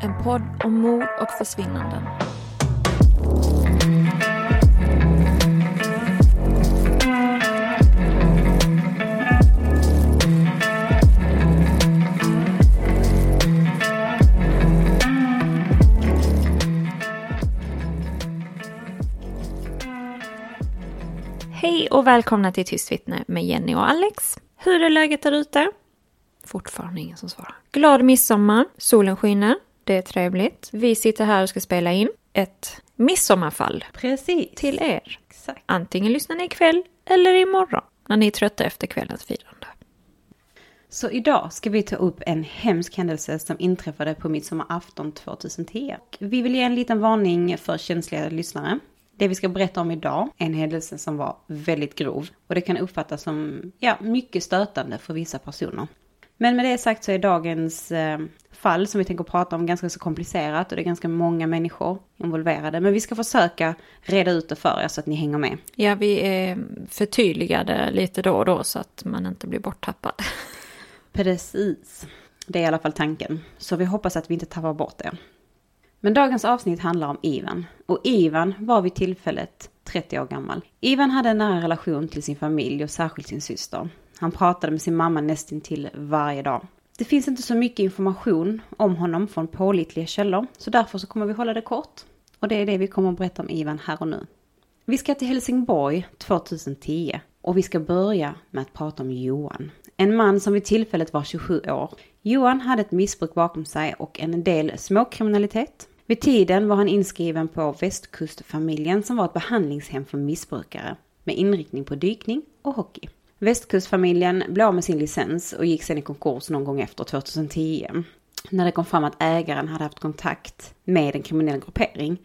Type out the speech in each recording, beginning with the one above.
En podd om mord och försvinnanden. Hej och välkomna till Tyst vittne med Jenny och Alex. Hur är läget där ute? Fortfarande ingen som svarar. Glad midsommar, solen skiner, det är trevligt. Vi sitter här och ska spela in ett midsommarfall Precis. till er. Exakt. Antingen lyssnar ni ikväll eller imorgon när ni är trötta efter kvällens firande. Så idag ska vi ta upp en hemsk händelse som inträffade på midsommarafton 2010. Vi vill ge en liten varning för känsliga lyssnare. Det vi ska berätta om idag är en händelse som var väldigt grov och det kan uppfattas som ja, mycket stötande för vissa personer. Men med det sagt så är dagens eh, fall som vi tänker prata om ganska så komplicerat och det är ganska många människor involverade. Men vi ska försöka reda ut det för er så att ni hänger med. Ja, vi är förtydligade lite då och då så att man inte blir borttappad. Precis. Det är i alla fall tanken. Så vi hoppas att vi inte tappar bort det. Men dagens avsnitt handlar om Ivan. Och Ivan var vid tillfället 30 år gammal. Ivan hade en nära relation till sin familj och särskilt sin syster. Han pratade med sin mamma nästintill varje dag. Det finns inte så mycket information om honom från pålitliga källor, så därför så kommer vi hålla det kort. Och det är det vi kommer att berätta om Ivan här och nu. Vi ska till Helsingborg 2010 och vi ska börja med att prata om Johan. En man som vid tillfället var 27 år. Johan hade ett missbruk bakom sig och en del småkriminalitet. Vid tiden var han inskriven på Västkustfamiljen som var ett behandlingshem för missbrukare med inriktning på dykning och hockey. Västkustfamiljen blev av med sin licens och gick sedan i konkurs någon gång efter 2010. När det kom fram att ägaren hade haft kontakt med en kriminell gruppering.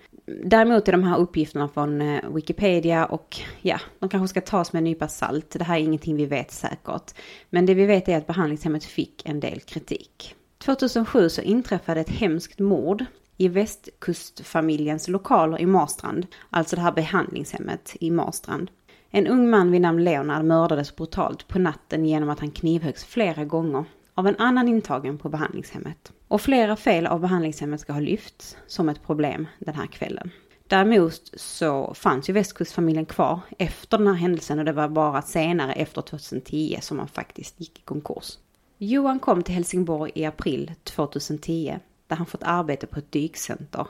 Däremot är de här uppgifterna från eh, Wikipedia och ja, de kanske ska tas med en nypa salt. Det här är ingenting vi vet säkert. Men det vi vet är att behandlingshemmet fick en del kritik. 2007 så inträffade ett hemskt mord i västkustfamiljens lokaler i Marstrand, alltså det här behandlingshemmet i Marstrand. En ung man vid namn Leonard mördades brutalt på natten genom att han knivhöggs flera gånger av en annan intagen på behandlingshemmet. Och flera fel av behandlingshemmet ska ha lyfts som ett problem den här kvällen. Däremot så fanns ju västkustfamiljen kvar efter den här händelsen och det var bara senare efter 2010 som man faktiskt gick i konkurs. Johan kom till Helsingborg i april 2010 där han fått arbete på ett dykcenter.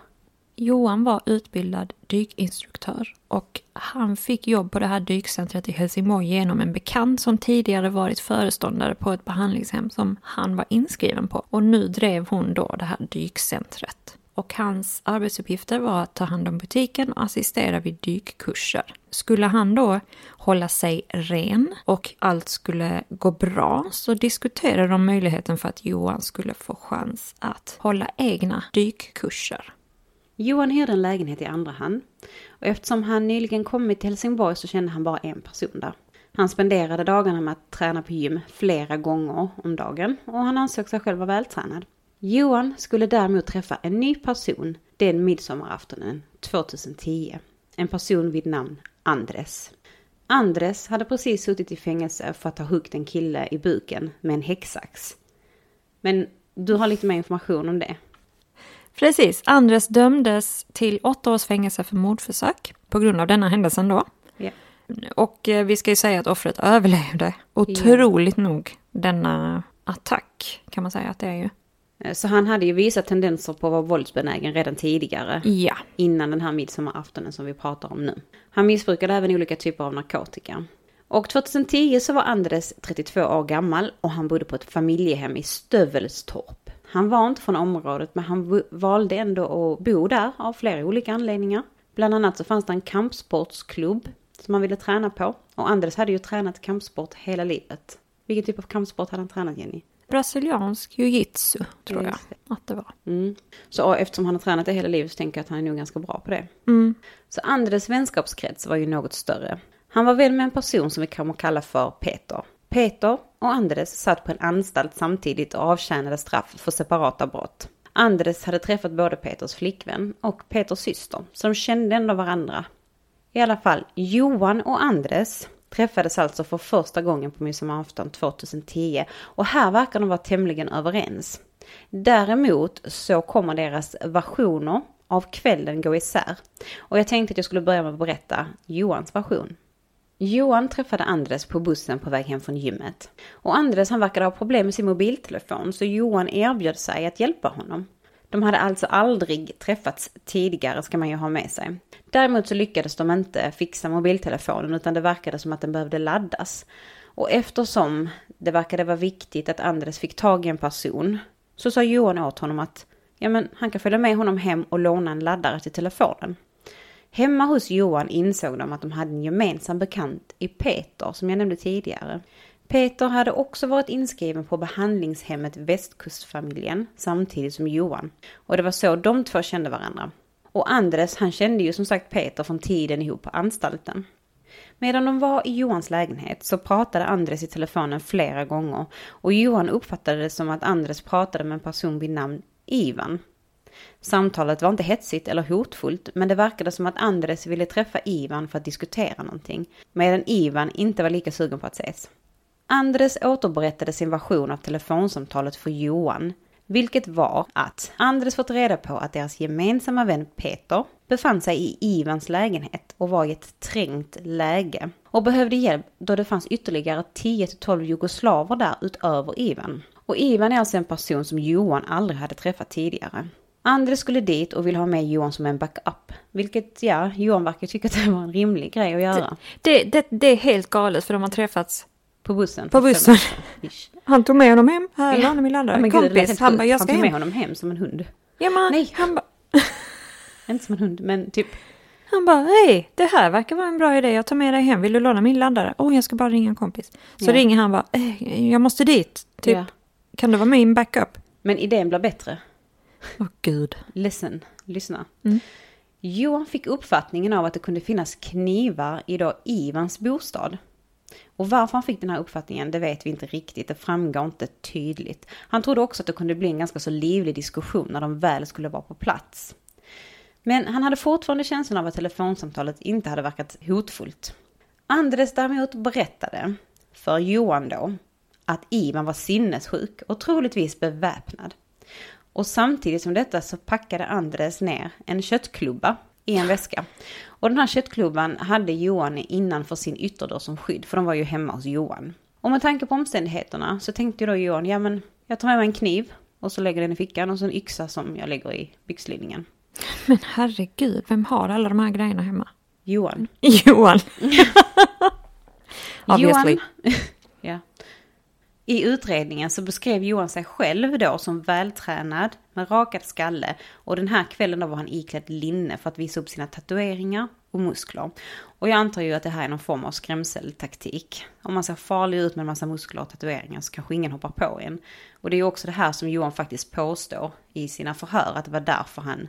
Johan var utbildad dykinstruktör och han fick jobb på det här dykcentret i Helsingborg genom en bekant som tidigare varit föreståndare på ett behandlingshem som han var inskriven på. Och nu drev hon då det här dykcentret. Och hans arbetsuppgifter var att ta hand om butiken och assistera vid dykkurser. Skulle han då hålla sig ren och allt skulle gå bra så diskuterade de möjligheten för att Johan skulle få chans att hålla egna dykkurser. Johan hyrde en lägenhet i andra hand. Och eftersom han nyligen kommit till Helsingborg så kände han bara en person där. Han spenderade dagarna med att träna på gym flera gånger om dagen och han ansåg sig själv vara vältränad. Johan skulle däremot träffa en ny person den midsommaraftonen 2010. En person vid namn Andres. Andres hade precis suttit i fängelse för att ha huggit en kille i buken med en häcksax. Men du har lite mer information om det. Precis. Andres dömdes till åtta års fängelse för mordförsök på grund av denna händelsen då. Ja. Och eh, vi ska ju säga att offret överlevde otroligt nog denna attack kan man säga att det är ju. Eh, Så han hade ju visat tendenser på att vara våldsbenägen redan tidigare. Ja. Innan den här midsommaraftonen som vi pratar om nu. Han missbrukade även olika typer av narkotika. Och 2010 så var Andres 32 år gammal och han bodde på ett familjehem i Stövelstorp. Han var inte från området men han valde ändå att bo där av flera olika anledningar. Bland annat så fanns det en kampsportsklubb som han ville träna på. Och Andres hade ju tränat kampsport hela livet. Vilken typ av kampsport hade han tränat Jenny? Brasiliansk jiu-jitsu tror jag att det var. Mm. Så eftersom han har tränat det hela livet så tänker jag att han är nog ganska bra på det. Mm. Så Andres vänskapskrets var ju något större. Han var vän med en person som vi kommer kalla för Peter. Peter och Andres satt på en anstalt samtidigt och avtjänade straff för separata brott. Andres hade träffat både Peters flickvän och Peters syster, så de kände ändå varandra. I alla fall, Johan och Andres träffades alltså för första gången på midsommarafton 2010 och här verkar de vara tämligen överens. Däremot så kommer deras versioner av kvällen gå isär. Och jag tänkte att jag skulle börja med att berätta Johans version. Johan träffade Andres på bussen på väg hem från gymmet. Och Andres han verkade ha problem med sin mobiltelefon så Johan erbjöd sig att hjälpa honom. De hade alltså aldrig träffats tidigare ska man ju ha med sig. Däremot så lyckades de inte fixa mobiltelefonen utan det verkade som att den behövde laddas. Och eftersom det verkade vara viktigt att Andres fick tag i en person så sa Johan åt honom att ja, men han kan följa med honom hem och låna en laddare till telefonen. Hemma hos Johan insåg de att de hade en gemensam bekant i Peter som jag nämnde tidigare. Peter hade också varit inskriven på behandlingshemmet Västkustfamiljen samtidigt som Johan. Och det var så de två kände varandra. Och Andres han kände ju som sagt Peter från tiden ihop på anstalten. Medan de var i Johans lägenhet så pratade Andres i telefonen flera gånger och Johan uppfattade det som att Andres pratade med en person vid namn Ivan. Samtalet var inte hetsigt eller hotfullt men det verkade som att Andres ville träffa Ivan för att diskutera någonting medan Ivan inte var lika sugen på att ses. Andres återberättade sin version av telefonsamtalet för Johan vilket var att Andres fått reda på att deras gemensamma vän Peter befann sig i Ivans lägenhet och var i ett trängt läge och behövde hjälp då det fanns ytterligare 10-12 jugoslaver där utöver Ivan. Och Ivan är alltså en person som Johan aldrig hade träffat tidigare. Andres skulle dit och ville ha med Johan som en backup. Vilket, ja, Johan verkar tycka att det var en rimlig grej att göra. Det, det, det är helt galet för de har träffats. På bussen. På bussen. Han tog med honom hem. Här Ja. la honom i laddare. Ja, gud, Kompis. helt Han bara, jag Han ska tog med honom hem som en hund. Ja, men, Nej. Han bara, Inte som en hund, men typ. han bara, hej, det här verkar vara en bra idé. Jag tar med dig hem. Vill du låna min laddare? Åh, jag ska bara ringa en kompis. Så Ja. ringer han bara, eh, jag måste dit. Typ, Ja. kan du vara min backup? Men idén blir bättre. Åh gud. Listen, lyssna. Mm. Johan fick uppfattningen av att det kunde finnas knivar i då Ivans bostad. Och varför han fick den här uppfattningen, det vet vi inte riktigt. Det framgår inte tydligt. Han trodde också att det kunde bli en ganska så livlig diskussion när de väl skulle vara på plats. Men han hade fortfarande känslan av att telefonsamtalet inte hade verkat hotfullt. Andres däremot berättade för Johan då att Ivan var sinnessjuk och troligtvis beväpnad. Och samtidigt som detta så packade Andres ner en köttklubba i en väska. Och den här köttklubban hade Johan innanför sin ytterdörr som skydd, för de var ju hemma hos Johan. Och med tanke på omständigheterna så tänkte då Johan, ja men jag tar med mig en kniv och så lägger den i fickan och så en yxa som jag lägger i byxlinningen. Men herregud, vem har alla de här grejerna hemma? Johan. Johan. Obviously. Johan. I utredningen så beskrev Johan sig själv då som vältränad med rakad skalle och den här kvällen då var han iklädd linne för att visa upp sina tatueringar och muskler. Och jag antar ju att det här är någon form av skrämseltaktik. Om man ser farlig ut med en massa muskler och tatueringar så kanske ingen hoppar på en. Och det är ju också det här som Johan faktiskt påstår i sina förhör att det var därför han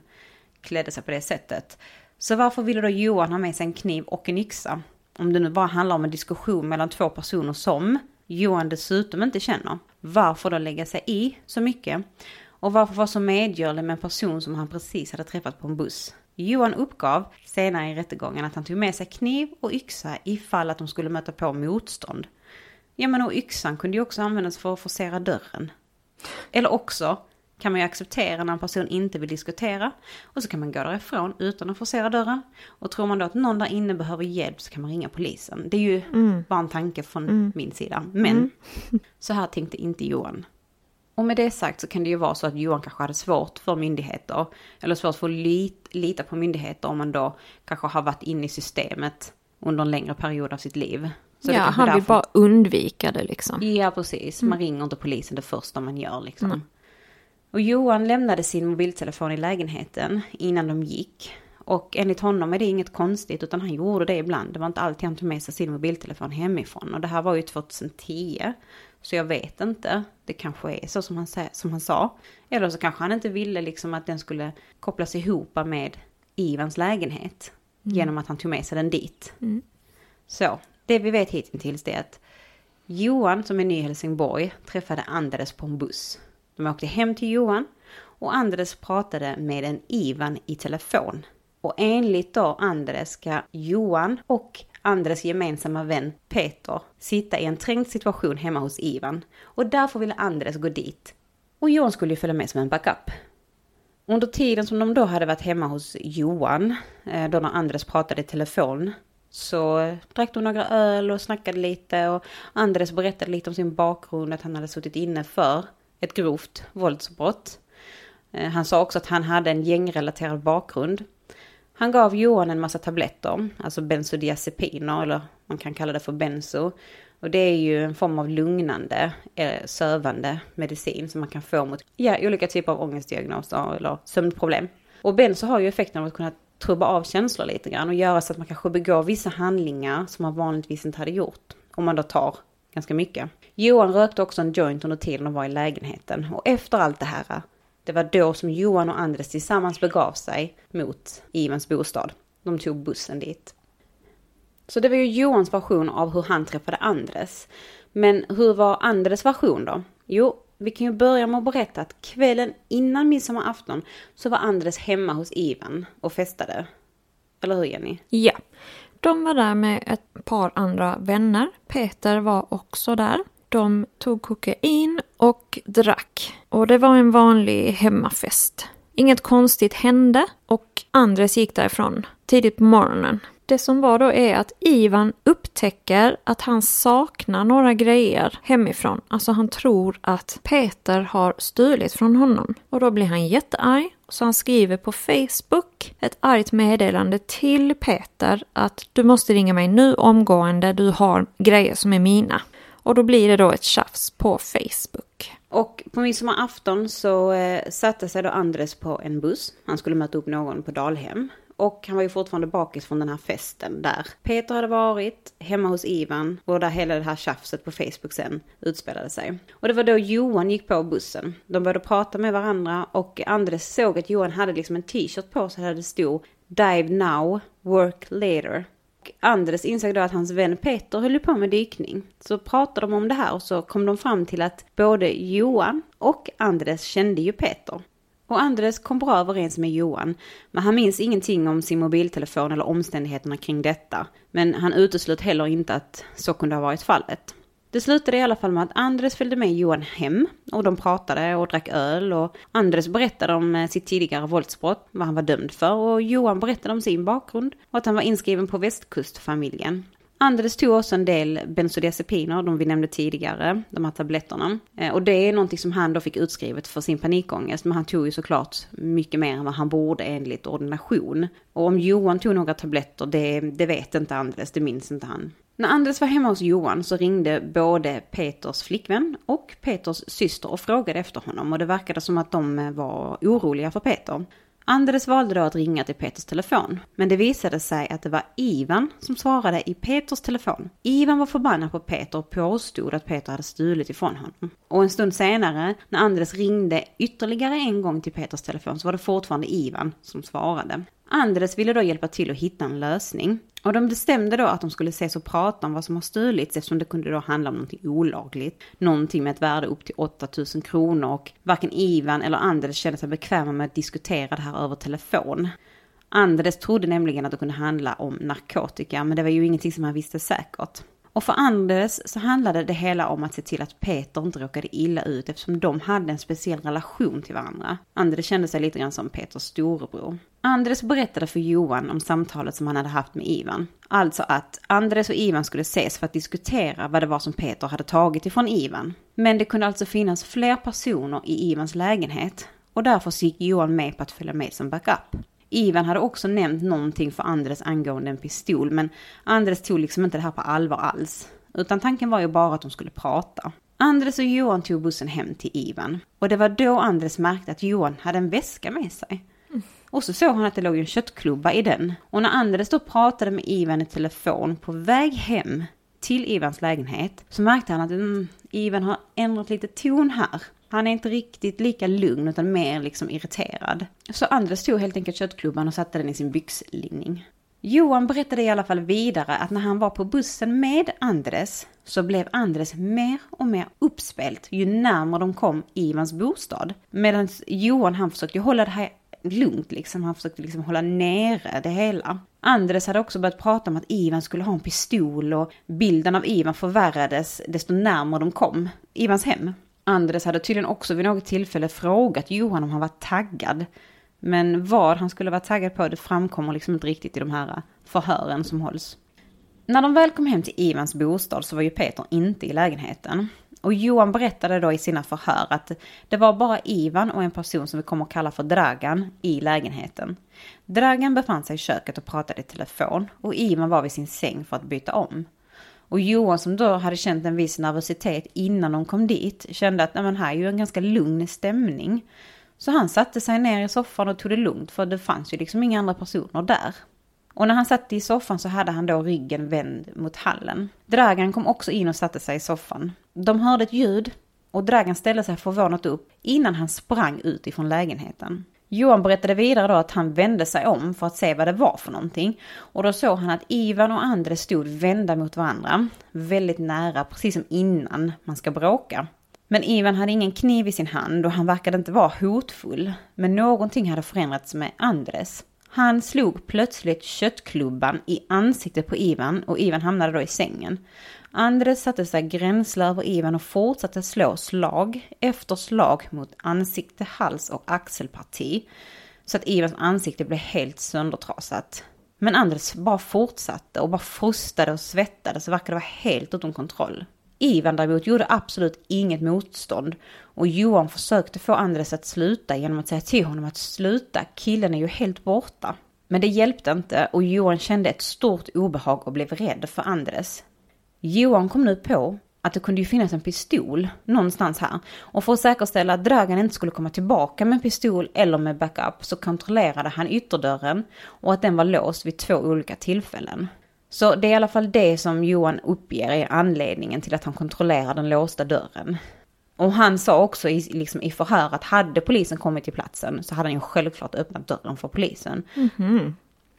klädde sig på det sättet. Så varför ville då Johan ha med sig en kniv och en yxa? Om det nu bara handlar om en diskussion mellan två personer som Johan dessutom inte känner. Varför då lägga sig i så mycket? Och varför vara så medgörlig med en person som han precis hade träffat på en buss? Johan uppgav senare i rättegången att han tog med sig kniv och yxa ifall att de skulle möta på motstånd. Ja men och yxan kunde ju också användas för att forcera dörren. Eller också kan man ju acceptera när en person inte vill diskutera och så kan man gå därifrån utan att forcera dörren. Och tror man då att någon där inne behöver hjälp så kan man ringa polisen. Det är ju mm. bara en tanke från mm. min sida. Men mm. så här tänkte inte Johan. Och med det sagt så kan det ju vara så att Johan kanske hade svårt för myndigheter, eller svårt för att lit, lita på myndigheter om man då kanske har varit inne i systemet under en längre period av sitt liv. Så ja, han vill därför... bara undvika det liksom. Ja, precis. Man mm. ringer inte polisen det första man gör liksom. Mm. Och Johan lämnade sin mobiltelefon i lägenheten innan de gick. Och enligt honom är det inget konstigt utan han gjorde det ibland. Det var inte alltid han tog med sig sin mobiltelefon hemifrån. Och det här var ju 2010. Så jag vet inte. Det kanske är så som han, som han sa. Eller så kanske han inte ville liksom att den skulle kopplas ihop med Ivans lägenhet. Mm. Genom att han tog med sig den dit. Mm. Så, det vi vet hittills är att Johan som är ny i Helsingborg träffade Andres på en buss. De åkte hem till Johan och Andres pratade med en Ivan i telefon. Och enligt då Andres ska Johan och Andres gemensamma vän Peter sitta i en trängd situation hemma hos Ivan. Och därför ville Andres gå dit. Och Johan skulle ju följa med som en backup. Under tiden som de då hade varit hemma hos Johan, eh, då när Andres pratade i telefon, så drack de några öl och snackade lite och Andres berättade lite om sin bakgrund, att han hade suttit inne för ett grovt våldsbrott. Eh, han sa också att han hade en gängrelaterad bakgrund. Han gav Johan en massa tabletter, alltså bensodiazepiner, eller man kan kalla det för benzo. Och det är ju en form av lugnande, eh, sövande medicin som man kan få mot ja, olika typer av ångestdiagnoser eller sömnproblem. Och benzo har ju effekten av att kunna trubba av känslor lite grann och göra så att man kanske begår vissa handlingar som man vanligtvis inte hade gjort. Om man då tar ganska mycket. Johan rökte också en joint under tiden de var i lägenheten och efter allt det här, det var då som Johan och Andres tillsammans begav sig mot Ivans bostad. De tog bussen dit. Så det var ju Johans version av hur han träffade Andres. Men hur var Andres version då? Jo, vi kan ju börja med att berätta att kvällen innan midsommarafton så var Andres hemma hos Ivan och festade. Eller hur Jenny? Ja. De var där med ett par andra vänner. Peter var också där. De tog kokain och drack. Och det var en vanlig hemmafest. Inget konstigt hände och Andres gick därifrån tidigt på morgonen. Det som var då är att Ivan upptäcker att han saknar några grejer hemifrån. Alltså han tror att Peter har stulit från honom. Och då blir han jättearg. Så han skriver på Facebook ett argt meddelande till Peter att du måste ringa mig nu omgående, du har grejer som är mina. Och då blir det då ett tjafs på Facebook. Och på midsommarafton så eh, satte sig då Andres på en buss. Han skulle möta upp någon på Dalhem. Och han var ju fortfarande bakis från den här festen där Peter hade varit hemma hos Ivan och där hela det här tjafset på Facebook sen utspelade sig. Och det var då Johan gick på bussen. De började prata med varandra och Andres såg att Johan hade liksom en t-shirt på sig där det stod Dive now, work later. Andres insåg då att hans vän Peter höll på med dykning. Så pratade de om det här och så kom de fram till att både Johan och Andres kände ju Peter. Och Andres kom bra överens med Johan, men han minns ingenting om sin mobiltelefon eller omständigheterna kring detta. Men han uteslöt heller inte att så kunde ha varit fallet. Det slutade i alla fall med att Andres följde med Johan hem och de pratade och drack öl och Andres berättade om eh, sitt tidigare våldsbrott, vad han var dömd för och Johan berättade om sin bakgrund och att han var inskriven på västkustfamiljen. Andres tog också en del bensodiazepiner, de vi nämnde tidigare, de här tabletterna. Eh, och det är någonting som han då fick utskrivet för sin panikångest, men han tog ju såklart mycket mer än vad han borde enligt ordination. Och om Johan tog några tabletter, det, det vet inte Andres, det minns inte han. När Anders var hemma hos Johan så ringde både Peters flickvän och Peters syster och frågade efter honom och det verkade som att de eh, var oroliga för Peter. Anders valde då att ringa till Peters telefon, men det visade sig att det var Ivan som svarade i Peters telefon. Ivan var förbannad på Peter och påstod att Peter hade stulit ifrån honom. Och en stund senare, när Anders ringde ytterligare en gång till Peters telefon, så var det fortfarande Ivan som svarade. Andres ville då hjälpa till att hitta en lösning. Och de bestämde då att de skulle ses och prata om vad som har stulits eftersom det kunde då handla om någonting olagligt. Någonting med ett värde upp till 8000 kronor och varken Ivan eller Andres kände sig bekväma med att diskutera det här över telefon. Andres trodde nämligen att det kunde handla om narkotika men det var ju ingenting som han visste säkert. Och för Anders så handlade det hela om att se till att Peter inte råkade illa ut eftersom de hade en speciell relation till varandra. Anders kände sig lite grann som Peters storebror. Anders berättade för Johan om samtalet som han hade haft med Ivan. Alltså att Andres och Ivan skulle ses för att diskutera vad det var som Peter hade tagit ifrån Ivan. Men det kunde alltså finnas fler personer i Ivans lägenhet och därför gick Johan med på att följa med som backup. Ivan hade också nämnt någonting för Andres angående en pistol, men Andres tog liksom inte det här på allvar alls. Utan tanken var ju bara att de skulle prata. Andres och Johan tog bussen hem till Ivan. Och det var då Andres märkte att Johan hade en väska med sig. Och så såg han att det låg en köttklubba i den. Och när Andres då pratade med Ivan i telefon på väg hem till Ivans lägenhet så märkte han att mm, Ivan har ändrat lite ton här. Han är inte riktigt lika lugn utan mer liksom irriterad. Så Anders tog helt enkelt köttklubban och satte den i sin byxlinning. Johan berättade i alla fall vidare att när han var på bussen med Andres så blev Andres mer och mer uppspelt ju närmare de kom Ivans bostad. Medan Johan han försökte hålla det här lugnt liksom, han försökte liksom hålla nere det hela. Andres hade också börjat prata om att Ivan skulle ha en pistol och bilden av Ivan förvärrades desto närmare de kom Ivans hem. Andres hade tydligen också vid något tillfälle frågat Johan om han var taggad. Men vad han skulle vara taggad på det framkommer liksom inte riktigt i de här förhören som hålls. När de väl kom hem till Ivans bostad så var ju Peter inte i lägenheten. Och Johan berättade då i sina förhör att det var bara Ivan och en person som vi kommer att kalla för Dragan i lägenheten. Dragan befann sig i köket och pratade i telefon och Ivan var vid sin säng för att byta om. Och Johan som då hade känt en viss nervositet innan de kom dit kände att men här är ju en ganska lugn stämning. Så han satte sig ner i soffan och tog det lugnt för det fanns ju liksom inga andra personer där. Och när han satt i soffan så hade han då ryggen vänd mot hallen. Dragan kom också in och satte sig i soffan. De hörde ett ljud och Dragan ställde sig förvånat upp innan han sprang ut ifrån lägenheten. Johan berättade vidare då att han vände sig om för att se vad det var för någonting. Och då såg han att Ivan och Andres stod vända mot varandra. Väldigt nära, precis som innan man ska bråka. Men Ivan hade ingen kniv i sin hand och han verkade inte vara hotfull. Men någonting hade förändrats med Andres. Han slog plötsligt köttklubban i ansiktet på Ivan och Ivan hamnade då i sängen. Andres satte sig gränsle över Ivan och fortsatte slå slag efter slag mot ansikte, hals och axelparti. Så att Ivans ansikte blev helt söndertrasat. Men Andres bara fortsatte och bara frustade och svettades och verkade vara helt utom kontroll. Ivan däremot gjorde absolut inget motstånd och Johan försökte få Andres att sluta genom att säga till honom att sluta, killen är ju helt borta. Men det hjälpte inte och Johan kände ett stort obehag och blev rädd för Andres. Johan kom nu på att det kunde ju finnas en pistol någonstans här. Och för att säkerställa att Dragan inte skulle komma tillbaka med en pistol eller med backup så kontrollerade han ytterdörren och att den var låst vid två olika tillfällen. Så det är i alla fall det som Johan uppger är anledningen till att han kontrollerar den låsta dörren. Och han sa också i, liksom i förhör att hade polisen kommit till platsen så hade han ju självklart öppnat dörren för polisen. Mm -hmm.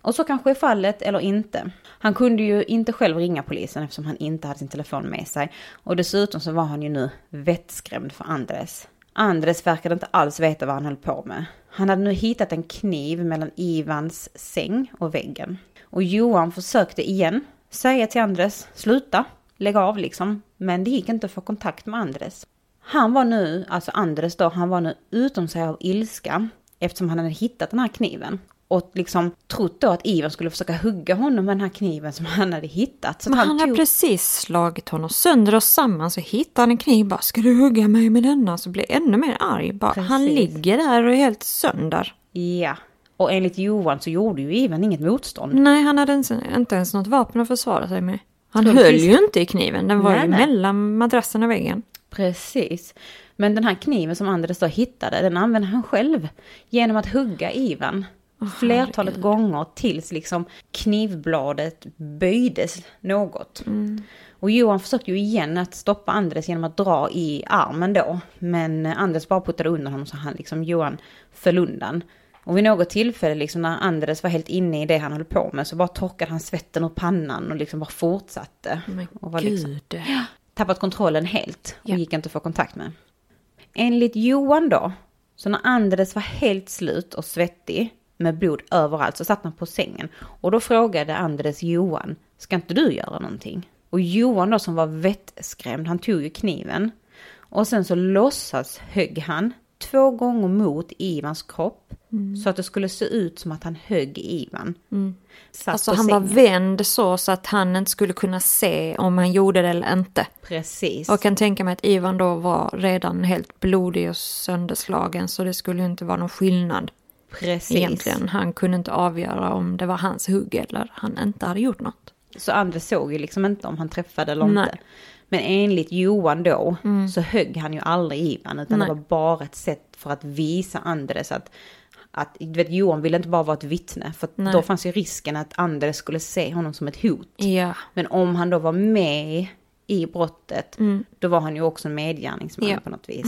Och så kanske är fallet eller inte. Han kunde ju inte själv ringa polisen eftersom han inte hade sin telefon med sig. Och dessutom så var han ju nu vettskrämd för Andres. Andres verkade inte alls veta vad han höll på med. Han hade nu hittat en kniv mellan Ivans säng och väggen. Och Johan försökte igen säga till Andres, sluta, lägg av liksom. Men det gick inte att få kontakt med Andres. Han var nu, alltså Andres då, han var nu utom sig av ilska eftersom han hade hittat den här kniven och liksom trott då att Ivan skulle försöka hugga honom med den här kniven som han hade hittat. Så Men han, han tog... har precis slagit honom sönder och samman så hittar han en kniv bara ska du hugga mig med denna så blir ännu mer arg. Bara, han ligger där och är helt sönder. Ja. Och enligt Johan så gjorde ju Ivan inget motstånd. Nej, han hade inte, inte ens något vapen att försvara sig med. Han höll precis. ju inte i kniven, den var nej, ju nej. mellan madrassen och väggen. Precis. Men den här kniven som Anders då hittade, den använde han själv. Genom att hugga Ivan. Oh, flertalet herregud. gånger tills liksom knivbladet böjdes något. Mm. Och Johan försökte ju igen att stoppa Andres genom att dra i armen då. Men Andres bara puttade undan honom så han liksom, Johan föll undan. Och vid något tillfälle liksom när Andres var helt inne i det han höll på med så bara torkade han svetten ur pannan och liksom bara fortsatte. Men och var gud. Liksom, ja, tappat kontrollen helt och ja. gick inte att få kontakt med. Enligt Johan då, så när Andres var helt slut och svettig med blod överallt så satt han på sängen. Och då frågade Andres Johan, ska inte du göra någonting? Och Johan då som var vettskrämd, han tog ju kniven. Och sen så låtsas högg han två gånger mot Ivans kropp. Mm. Så att det skulle se ut som att han högg Ivan. Satt Alltså han var sängen. vänd så, så att han inte skulle kunna se om han gjorde det eller inte. Precis. Och kan tänka mig att Ivan då var redan helt blodig och sönderslagen så det skulle ju inte vara någon skillnad Precis. egentligen. Han kunde inte avgöra om det var hans hugg eller han inte hade gjort något. Så Andres såg ju liksom inte om han träffade eller Nej. inte. Men enligt Johan då så högg han ju aldrig Ivan utan Nej. det var bara ett sätt för att visa Andres att, att vet, Johan ville inte bara vara ett vittne för då fanns ju risken att Andres skulle se honom som ett hot. Ja, Men om han då var med i brottet då var han ju också en medgärningsman Ja. på något vis.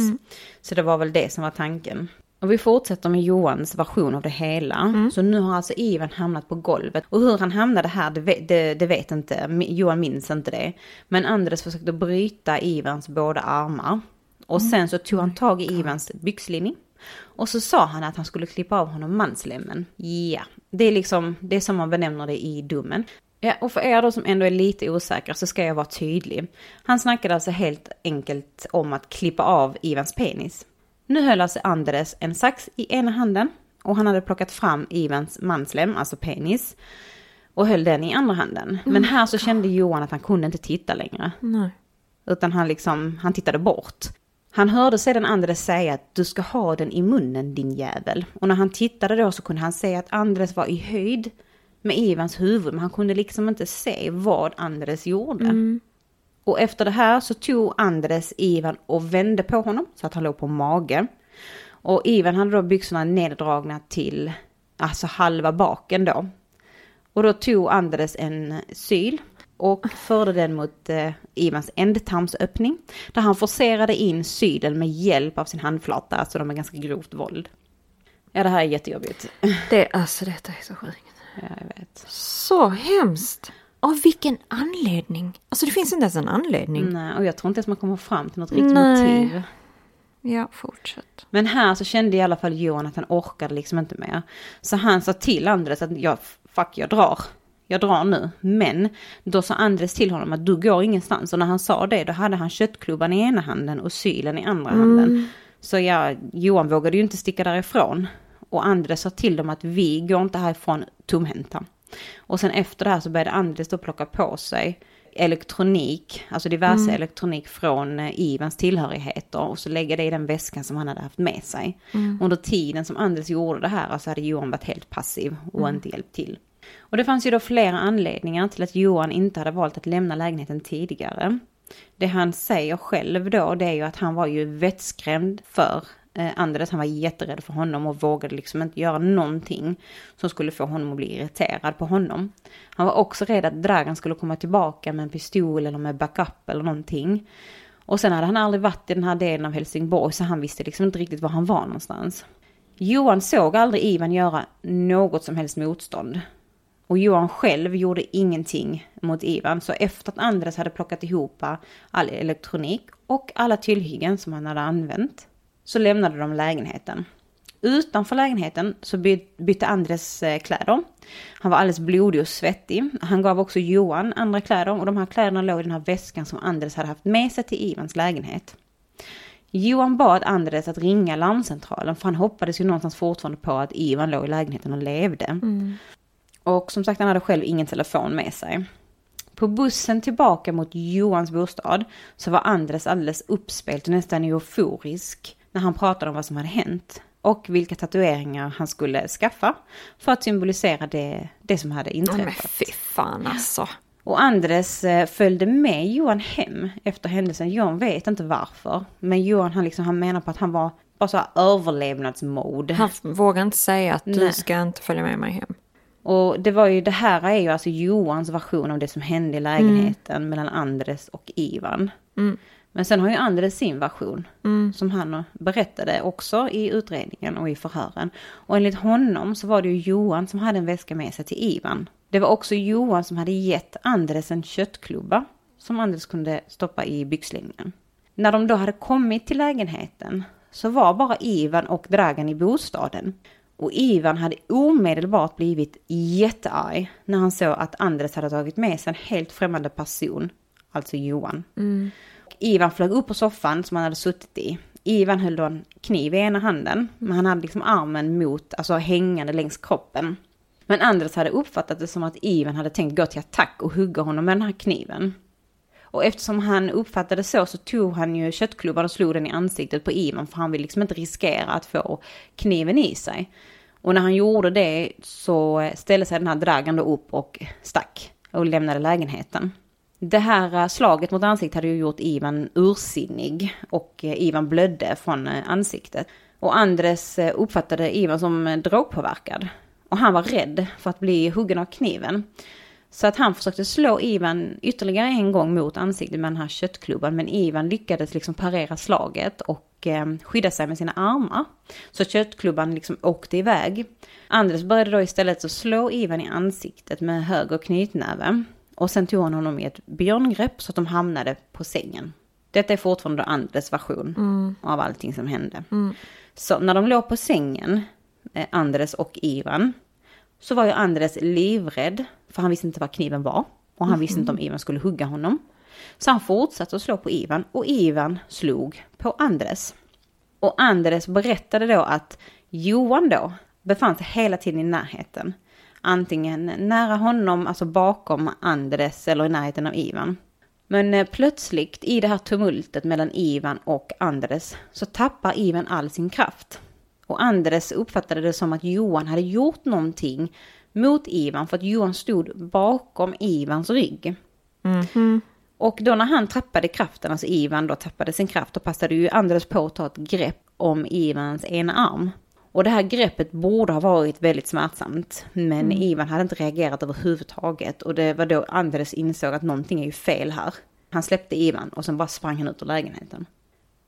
Så det var väl det som var tanken. Och vi fortsätter med Johans version av det hela. Så nu har alltså Ivan hamnat på golvet. Och hur han hamnade här, det vet, det, det vet inte, Johan minns inte det. Men Anders försökte bryta Ivans båda armar. Och sen så tog han tag i Ivans byxlinning. Och så sa han att han skulle klippa av honom manslemmen. Ja, det är liksom, det är som man benämner det i domen. Ja, och för er då som ändå är lite osäkra så ska jag vara tydlig. Han snackade alltså helt enkelt om att klippa av Ivans penis. Nu höll alltså Andres en sax i ena handen och han hade plockat fram Ivans manslem, alltså penis, och höll den i andra handen. Men här så kände Johan att han kunde inte titta längre. nej. Utan han liksom, han tittade bort. Han hörde sedan Andres säga att du ska ha den i munnen din jävel. Och när han tittade då så kunde han se att Andres var i höjd med Ivans huvud. Men han kunde liksom inte se vad Andres gjorde. Och efter det här så tog Andres Ivan och vände på honom så att han låg på mage. Och Ivan hade då byxorna neddragna till alltså halva baken då. Och då tog Andres en syl och förde den mot eh, Ivans ändtarmsöppning. Där han forcerade in sylen med hjälp av sin handflata, alltså de är ganska grovt våld. Ja, det här är jättejobbigt. Det, alltså detta är så sjukt. Ja, jag vet. Så hemskt! Av vilken anledning? Alltså det finns inte ens en anledning. Nej, och jag tror inte ens man kommer fram till något riktigt Nej. motiv. Ja, fortsätt. Men här så kände i alla fall Johan att han orkade liksom inte mer. Så han sa till Andres att jag, fuck jag drar. Jag drar nu. Men då sa Andres till honom att du går ingenstans. Och när han sa det då hade han köttklubban i ena handen och sylen i andra handen. Så ja, Johan vågade ju inte sticka därifrån. Och Andres sa till dem att vi går inte härifrån tomhänta. Och sen efter det här så började Andres då plocka på sig elektronik, alltså diverse elektronik från eh, Ivans tillhörigheter och så lägga det i den väskan som han hade haft med sig. Under tiden som Anders gjorde det här så hade Johan varit helt passiv och inte hjälpt till. Och det fanns ju då flera anledningar till att Johan inte hade valt att lämna lägenheten tidigare. Det han säger själv då det är ju att han var ju vettskrämd för Eh, andades. Han var jätterädd för honom och vågade liksom inte göra någonting som skulle få honom att bli irriterad på honom. Han var också rädd att Dragan skulle komma tillbaka med en pistol eller med backup eller någonting. Och sen hade han aldrig varit i den här delen av Helsingborg så han visste liksom inte riktigt var han var någonstans. Johan såg aldrig Ivan göra något som helst motstånd. Och Johan själv gjorde ingenting mot Ivan. Så efter att Andres hade plockat ihop all elektronik och alla tillhyggen som han hade använt så lämnade de lägenheten. Utanför lägenheten så by- bytte Andres eh, kläder. Han var alldeles blodig och svettig. Han gav också Johan andra kläder och de här kläderna låg i den här väskan som Andres hade haft med sig till Ivans lägenhet. Johan bad Andres att ringa larmcentralen för han hoppades ju någonstans fortfarande på att Ivan låg i lägenheten och levde. Och som sagt han hade själv ingen telefon med sig. På bussen tillbaka mot Johans bostad så var Andres alldeles uppspelt och nästan euforisk när han pratade om vad som hade hänt. Och vilka tatueringar han skulle skaffa för att symbolisera det, det som hade Ja, men inträffat. fy fan alltså. Och Andres eh, följde med Johan hem efter händelsen. Johan vet inte varför. Men Johan han, liksom, han menar på att han var bara så här överlevnadsmode. Han vågar inte säga att du Nej. ska inte följa med mig hem. Och det var ju, det här är ju alltså Johans version av det som hände i lägenheten mellan Andres och Ivan. Men sen har ju Andres sin version, som han berättade också i utredningen och i förhören. Och enligt honom så var det ju Johan som hade en väska med sig till Ivan. Det var också Johan som hade gett Andres en köttklubba som Andres kunde stoppa i byxlinjen. När de då hade kommit till lägenheten så var bara Ivan och Dragan i bostaden. Och Ivan hade omedelbart blivit jättearg när han såg att Andres hade tagit med sig en helt främmande person. alltså Johan. Ivan flög upp på soffan som han hade suttit i. Ivan höll då en kniv i ena handen, men han hade liksom armen mot, alltså hängande längs kroppen. Men Anders hade uppfattat det som att Ivan hade tänkt gå till attack och hugga honom med den här kniven. Och eftersom han uppfattade så så tog han ju köttklubban och slog den i ansiktet på Ivan för han ville liksom inte riskera att få kniven i sig. Och när han gjorde det så ställde sig den här dragan då upp och stack och lämnade lägenheten. Det här eh, slaget mot ansiktet hade ju gjort Ivan ursinnig och eh, Ivan blödde från eh, ansiktet. Och Andres uppfattade Ivan som drogpåverkad. Och han var rädd för att bli huggen av kniven. Så att han försökte slå Ivan ytterligare en gång mot ansiktet med den här köttklubban. Men Ivan lyckades liksom parera slaget och skydda sig med sina armar. Så köttklubban liksom åkte iväg. Anders började då istället att slå Ivan i ansiktet med höger knytnäve. Och sen tog han honom i ett björngrepp så att de hamnade på sängen. Detta är fortfarande Anders version av allting som hände. Så när de låg på sängen, eh, Andres och Ivan, så var ju Andres livrädd, för han visste inte vad kniven var. Och han visste inte om Ivan skulle hugga honom. Så han fortsatte att slå på Ivan och Ivan slog på Andres. Och Andres berättade då att Johan då befann sig hela tiden i närheten. Antingen nära honom, alltså bakom Andres eller i närheten av Ivan. Men eh, plötsligt i det här tumultet mellan Ivan och Andres så tappar Ivan all sin kraft. Och Andres uppfattade det som att Johan hade gjort någonting mot Ivan för att Johan stod bakom Ivans rygg. Och då när han tappade kraften, alltså Ivan då tappade sin kraft, då passade ju Andres på att ta ett grepp om Ivans ena arm. Och det här greppet borde ha varit väldigt smärtsamt, men Ivan hade inte reagerat överhuvudtaget. Och det var då Andres insåg att någonting är ju fel här. Han släppte Ivan och sen bara sprang han ut ur lägenheten.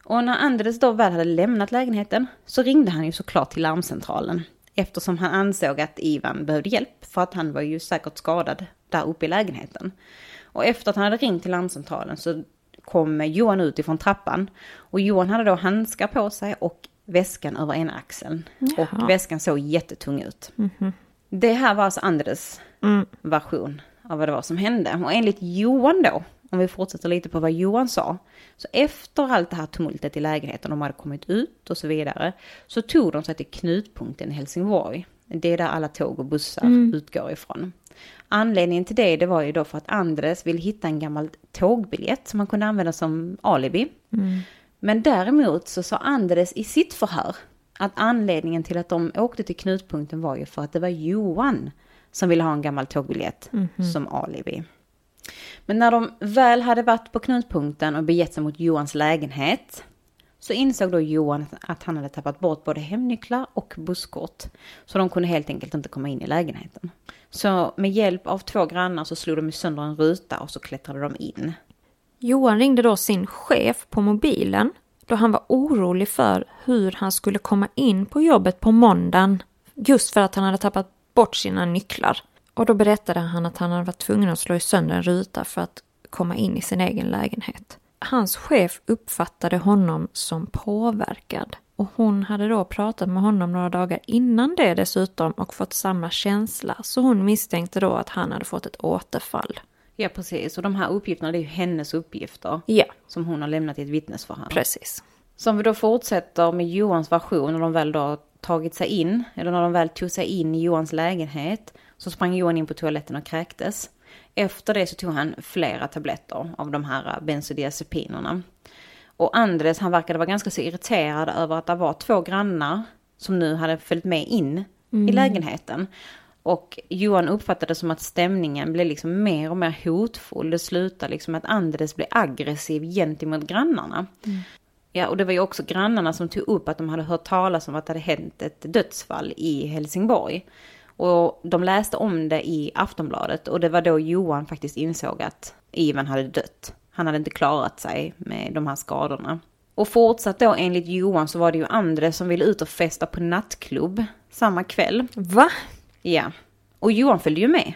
Och när Andres då väl hade lämnat lägenheten så ringde han ju såklart till larmcentralen. Eftersom han ansåg att Ivan behövde hjälp för att han var ju säkert skadad där uppe i lägenheten. Och efter att han hade ringt till larmcentralen så kom Johan ut ifrån trappan. Och Johan hade då handskar på sig och väskan över ena axeln. Och väskan såg jättetung ut. Det här var alltså Andres version av vad det var som hände. Och enligt Johan då, om vi fortsätter lite på vad Johan sa, så efter allt det här tumultet i lägenheten, de hade kommit ut och så vidare, så tog de sig till knutpunkten i Helsingborg. Det är där alla tåg och bussar utgår ifrån. Anledningen till det, det var ju då för att Andres ville hitta en gammal tågbiljett som man kunde använda som alibi. Men däremot så sa Andres i sitt förhör att anledningen till att de åkte till knutpunkten var ju för att det var Johan som ville ha en gammal tågbiljett som alibi. Men när de väl hade varit på knutpunkten och begett sig mot Johans lägenhet så insåg då Johan att han hade tappat bort både hemnycklar och busskort. Så de kunde helt enkelt inte komma in i lägenheten. Så med hjälp av två grannar så slog de sönder en ruta och så klättrade de in. Johan ringde då sin chef på mobilen då han var orolig för hur han skulle komma in på jobbet på måndagen just för att han hade tappat bort sina nycklar. Och då berättade han att han hade varit tvungen att slå sönder en ruta för att komma in i sin egen lägenhet. Hans chef uppfattade honom som påverkad och hon hade då pratat med honom några dagar innan det dessutom och fått samma känsla så hon misstänkte då att han hade fått ett återfall. Ja, precis. Och de här uppgifterna, det är ju hennes uppgifter. Ja, Som hon har lämnat i ett vittnesförhör. precis. Så om vi då fortsätter med Johans version när de väl då tagit sig in, eller när de väl tog sig in i Johans lägenhet, så sprang Johan in på toaletten och kräktes. Efter det så tog han flera tabletter av de här bensodiazepinerna. Och Andres, han verkade vara ganska så irriterad över att det var två grannar som nu hade följt med in i lägenheten. Och Johan uppfattade det som att stämningen blev liksom mer och mer hotfull. Det slutade liksom med att Andres blev aggressiv gentemot grannarna. Ja, och det var ju också grannarna som tog upp att de hade hört talas om att det hade hänt ett dödsfall i Helsingborg. Och de läste om det i Aftonbladet och det var då Johan faktiskt insåg att Ivan hade dött. Han hade inte klarat sig med de här skadorna. Och fortsatt då enligt Johan så var det ju Andres som ville ut och festa på nattklubb samma kväll. Va? Ja, och Johan följde ju med.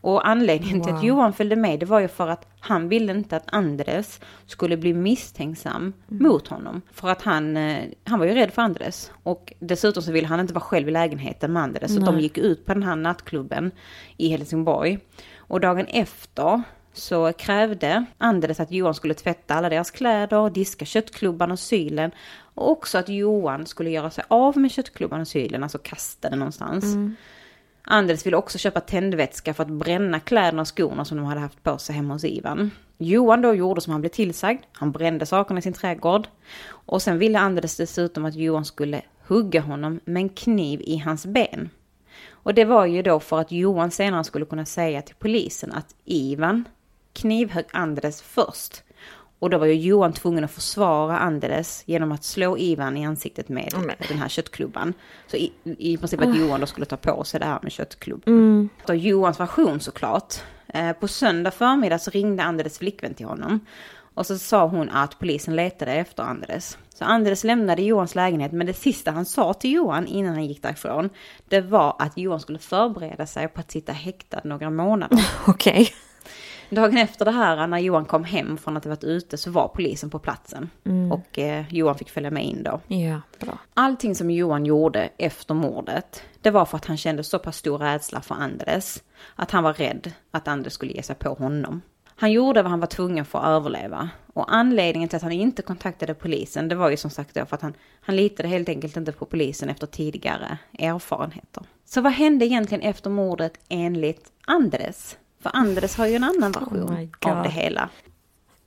Och anledningen till att Johan följde med det var ju för att han ville inte att Andres skulle bli misstänksam mot honom. För att han, eh, han var ju rädd för Andres. Och dessutom så ville han inte vara själv i lägenheten med Andres. Så de gick ut på den här nattklubben i Helsingborg. Och dagen efter så krävde Anders att Johan skulle tvätta alla deras kläder, diska köttklubban och sylen och också att Johan skulle göra sig av med köttklubban och sylen, alltså kasta den någonstans. Mm. Anders ville också köpa tändvätska för att bränna kläderna och skorna som de hade haft på sig hemma hos Ivan. Johan då gjorde som han blev tillsagd. Han brände sakerna i sin trädgård. Och sen ville Anders dessutom att Johan skulle hugga honom med en kniv i hans ben. Och det var ju då för att Johan senare skulle kunna säga till polisen att Ivan knivhögg Anders först. Och då var ju Johan tvungen att försvara Anders genom att slå Ivan i ansiktet med mm. den här köttklubban. Så i, i princip att Johan då skulle ta på sig det här med köttklubb. Mm. Johans version såklart. Eh, på söndag förmiddag så ringde Anders flickvän till honom. Och så sa hon att polisen letade efter Andres. Så Andres lämnade Johans lägenhet, men det sista han sa till Johan innan han gick därifrån, det var att Johan skulle förbereda sig på att sitta häktad några månader. Okej. Okay. Dagen efter det här, när Johan kom hem från att ha varit ute, så var polisen på platsen. Mm. Och eh, Johan fick följa med in då. Ja, bra. Allting som Johan gjorde efter mordet, det var för att han kände så pass stor rädsla för Andres. Att han var rädd att Andres skulle ge sig på honom. Han gjorde vad han var tvungen för att överleva. Och anledningen till att han inte kontaktade polisen, det var ju som sagt då för att han, han litade helt enkelt inte på polisen efter tidigare erfarenheter. Så vad hände egentligen efter mordet enligt Andres? För Andres har ju en annan version oh av det hela.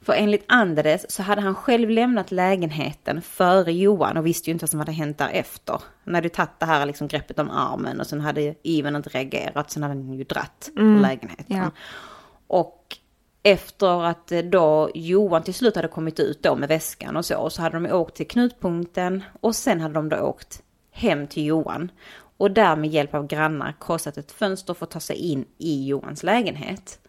För enligt Andres så hade han själv lämnat lägenheten före Johan och visste ju inte vad som hade hänt därefter. När du tagit det här liksom greppet om armen och sen hade Ivan inte reagerat, sen hade han ju dratt mm. lägenheten. Ja. Och efter att då Johan till slut hade kommit ut då med väskan och så, så hade de åkt till knutpunkten och sen hade de då åkt hem till Johan och där med hjälp av grannar krossat ett fönster för att ta sig in i Johans lägenhet.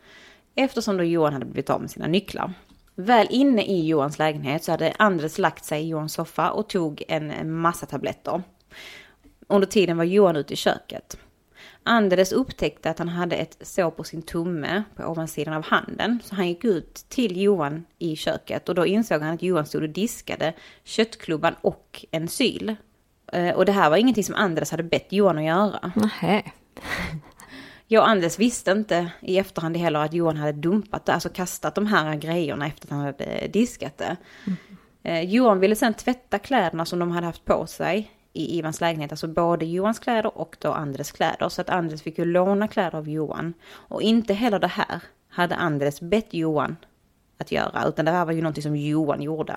Eftersom då Johan hade blivit av med sina nycklar. Väl inne i Johans lägenhet så hade Anders lagt sig i Johans soffa och tog en massa tabletter. Under tiden var Johan ute i köket. Anders upptäckte att han hade ett sår på sin tumme på ovansidan av handen. Så han gick ut till Johan i köket och då insåg han att Johan stod och diskade köttklubban och en syl. Eh, och det här var ingenting som Anders hade bett Johan att göra. Nej. Jag och Anders visste inte i efterhand heller att Johan hade dumpat det, alltså kastat de här grejerna efter att han hade diskat det. Mm. Johan ville sen tvätta kläderna som de hade haft på sig i Ivans lägenhet, alltså både Johans kläder och då Andres kläder. Så att Andres fick ju låna kläder av Johan. Och inte heller det här hade Andres bett Johan att göra, utan det här var ju någonting som Johan gjorde.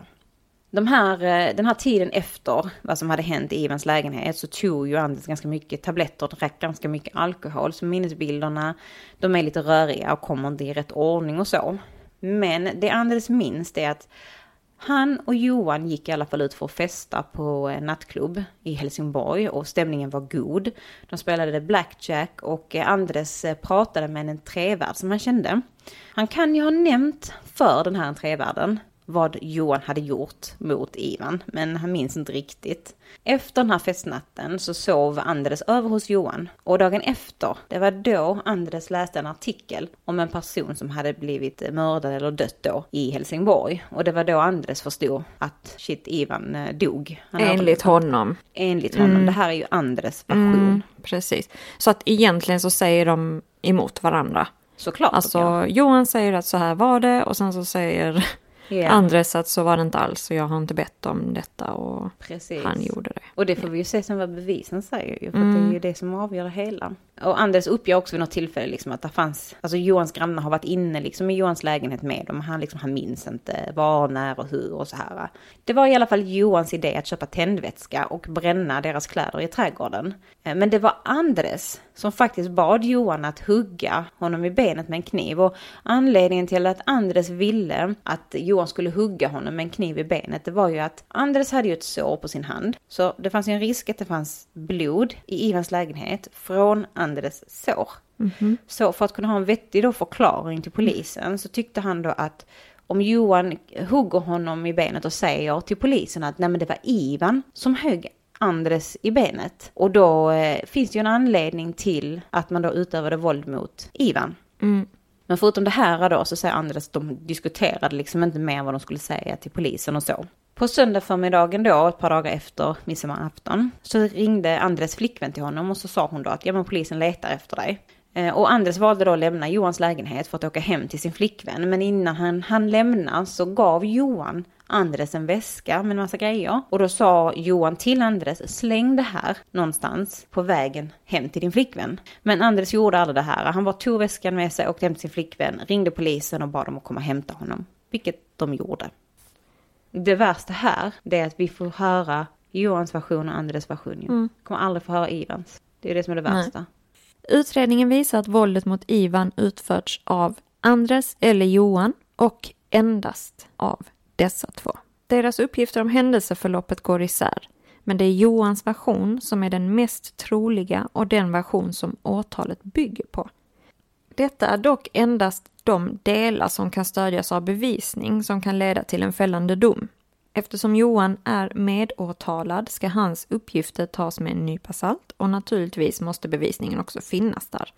De här, eh, den här tiden efter vad som hade hänt i Ivans lägenhet så tog ju Anders ganska mycket tabletter och drack ganska mycket alkohol. Så minnesbilderna, de är lite röriga och kommer inte i rätt ordning och så. Men det Anders minns är att han och Johan gick i alla fall ut för att festa på en nattklubb i Helsingborg och stämningen var god. De spelade blackjack och eh, Andres pratade med en trevärd som han kände. Han kan ju ha nämnt för den här trevärden vad Johan hade gjort mot Ivan, men han minns inte riktigt. Efter den här festnatten så sov Andres över hos Johan och dagen efter, det var då Andres läste en artikel om en person som hade blivit mördad eller dött då i Helsingborg. Och det var då Andres förstod att shit, Ivan eh, dog. Han enligt honom. Enligt honom. Mm. Det här är ju Andres version. Mm, precis. Så att egentligen så säger de emot varandra. Såklart. Alltså Johan säger att så här var det och sen så säger Yeah. Andres att så var det inte alls och jag har inte bett om detta och Precis. han gjorde det. Och det får vi ju se som vad bevisen säger ju, för mm. det är ju mm. det som avgör det hela. Och Anders uppger också vid något tillfälle liksom att det fanns, alltså Johans grannar har varit inne liksom i Johans lägenhet med dem. Han, liksom, han minns inte var, när och hur och så här. Det var i alla fall Johans idé att köpa tändvätska och bränna deras kläder i trädgården. Eh, men det var Andres som faktiskt bad Johan att hugga honom i benet med en kniv. Och anledningen till att Andres ville att Johan skulle hugga honom med en kniv i benet, det var ju att Andres hade ju ett sår på sin hand. Så det fanns ju en risk att det fanns blod i Ivans lägenhet från Andres sår. Mm -hmm. Så för att kunna ha en vettig då förklaring till polisen så tyckte han då att om Johan hugger honom i benet och säger till polisen att nej men det var Ivan som högg Andres i benet. Och då eh, finns det ju en anledning till att man då utövade våld mot Ivan. Mm. Men förutom det här då så säger Andres att de diskuterade liksom inte mer vad de skulle säga till polisen och så. På söndag förmiddagen då, ett par dagar efter midsommarafton, så ringde Andres flickvän till honom och så sa hon då att ja men polisen letar efter dig. Eh, Och Anders valde då att lämna Johans lägenhet för att åka hem till sin flickvän. Men innan han, han lämna så gav Johan Andres en väska med en massa grejer. Och då sa Johan till Andres, släng det här någonstans på vägen hem till din flickvän. Men Andres gjorde aldrig det här. Han bara tog väskan med sig, åkte hem till sin flickvän, ringde polisen och bad dem att komma och hämta honom. Vilket de gjorde. Det värsta här, det är att vi får höra Johans version och Andres version. ju. Kommer aldrig få höra Ivans. Det är det som är det Nej. värsta. Utredningen visar att våldet mot Ivan utförts av Andres eller Johan och endast av dessa två. Deras uppgifter om händelseförloppet går isär, men det är Johans version som är den mest troliga och den version som åtalet bygger på. Detta är dock endast de delar som kan stödjas av bevisning som kan leda till en fällande dom. Eftersom Johan är medåtalad ska hans uppgifter tas med en nypa salt och naturligtvis måste bevisningen också finnas där.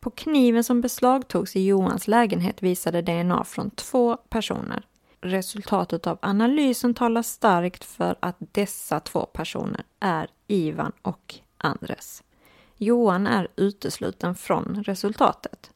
På kniven som beslagtogs i Johans lägenhet visade DNA från två personer. Resultatet av analysen talar starkt för att dessa två personer är Ivan och Andres. Johan är utesluten från resultatet.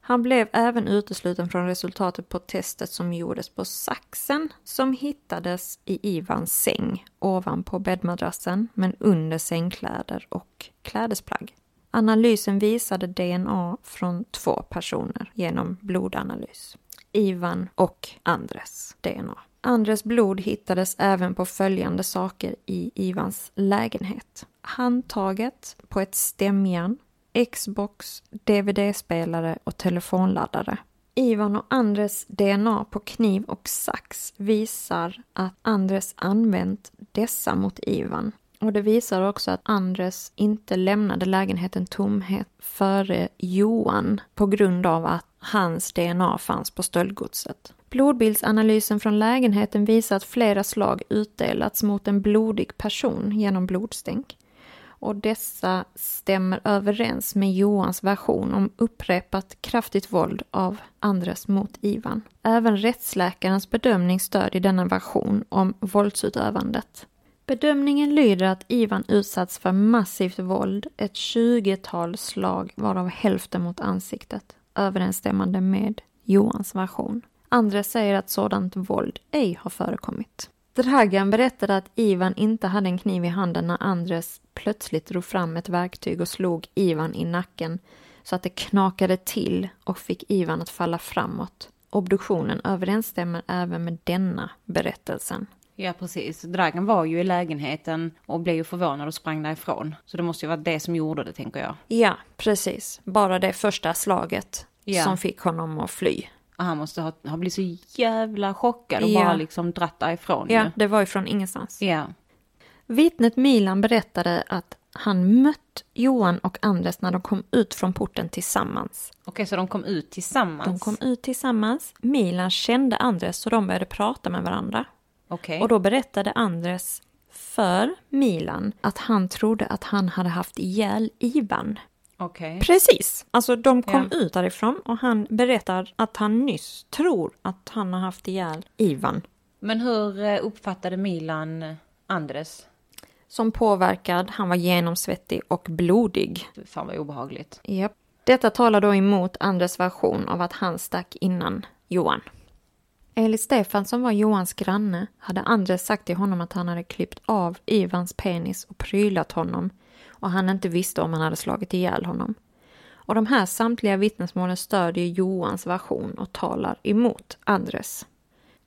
Han blev även utesluten från resultatet på testet som gjordes på saxen som hittades i Ivans säng ovanpå bäddmadrassen men under sängkläder och klädesplagg. Analysen visade DNA från två personer genom blodanalys. Ivan och Andres DNA. Andres blod hittades även på följande saker i Ivans lägenhet. Handtaget på ett stämjärn, Xbox, DVD-spelare och telefonladdare. Ivan och Andres DNA på kniv och sax visar att Andres använt dessa mot Ivan. Och det visar också att Andres inte lämnade lägenheten tomhet före Johan på grund av att hans DNA fanns på stöldgodset. Blodbildsanalysen från lägenheten visar att flera slag utdelats mot en blodig person genom blodstänk. Och dessa stämmer överens med Johans version om upprepat kraftigt våld av Andres mot Ivan. Även rättsläkarens bedömning stödjer denna version om våldsutövandet. Bedömningen lyder att Ivan utsatts för massivt våld, ett tjugotal slag varav hälften mot ansiktet, överensstämmande med Johans version. Andres säger att sådant våld ej har förekommit. Dragan berättade att Ivan inte hade en kniv i handen när Andres plötsligt drog fram ett verktyg och slog Ivan i nacken så att det knakade till och fick Ivan att falla framåt. Obduktionen överensstämmer även med denna berättelsen. Ja, precis. Dragan var ju i lägenheten och blev ju förvånad och sprang därifrån. Så det måste ju vara det som gjorde det, tänker jag. Ja, precis. Bara det första slaget Ja. som fick honom att fly. Och han måste ha, ha blivit så jävla chockad och Ja. bara liksom dratt därifrån Ja, ju. det var ju från ingenstans. Ja. Vittnet Milan berättade att han mött Johan och Andres när de kom ut från porten tillsammans. Okej, så de kom ut tillsammans? De kom ut tillsammans. Milan kände Andres så de började prata med varandra. Okej. Och då berättade Andres för Milan att han trodde att han hade haft ihjäl Ivan. Okej. Precis! Alltså de kom Ja. ut därifrån och han berättar att han nyss tror att han har haft ihjäl Ivan. Men hur eh, uppfattade Milan Andres? Som påverkad, han var genomsvettig och blodig. Fan vad obehagligt. Japp. Detta talar då emot Andres version av att han stack innan Johan. Enligt Stefan som var Johans granne hade Andres sagt till honom att han hade klippt av Ivans penis och prylat honom och han inte visste om han hade slagit ihjäl honom. Och de här samtliga vittnesmålen stödjer Johans version och talar emot Andres.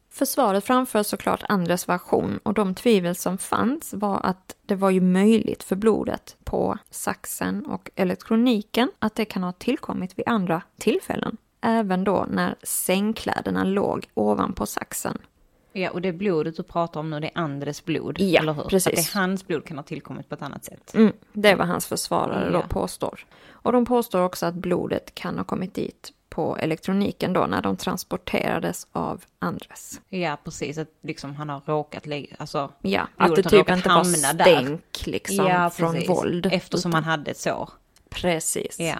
Försvaret framför såklart Andres version och de tvivel som fanns var att det var ju möjligt för blodet på saxen och elektroniken att det kan ha tillkommit vid andra tillfällen. Även då när sängkläderna låg ovanpå saxen. Ja, och det blodet du pratar om nu, det är Andres blod, Ja, eller hur? precis. Att det är hans blod kan ha tillkommit på ett annat sätt. Mm, det var hans försvarare Ja. då påstår. Och de påstår också att blodet kan ha kommit dit på elektroniken då när de transporterades av Andres. Ja, precis. Att liksom han har råkat lägga, alltså. Ja, att det typ inte var hamna där. stänk liksom ja, från våld. Eftersom utan- han hade ett sår. Precis. Ja.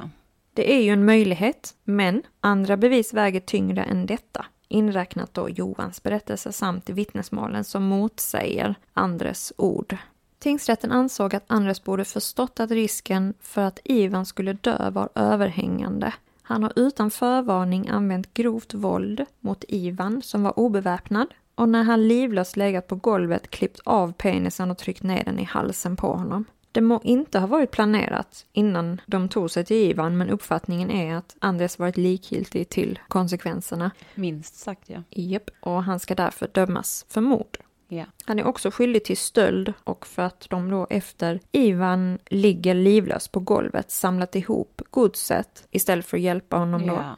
Det är ju en möjlighet, men andra bevis väger tyngre än detta. Inräknat då Johans berättelse samt vittnesmålen som motsäger Andres ord. Tingsrätten ansåg att Andres borde förstått att risken för att Ivan skulle dö var överhängande. Han har utan förvarning använt grovt våld mot Ivan som var obeväpnad och när han livlöst legat på golvet klippt av penisen och tryckt ner den i halsen på honom. Det må inte ha varit planerat innan de tog sig till Ivan men uppfattningen är att Andres varit likgiltig till konsekvenserna. Minst sagt ja. Japp, och han ska därför dömas för mord. Ja. Han är också skyldig till stöld och för att de då efter Ivan ligger livlös på golvet samlat ihop godset istället för att hjälpa honom då. ja. Är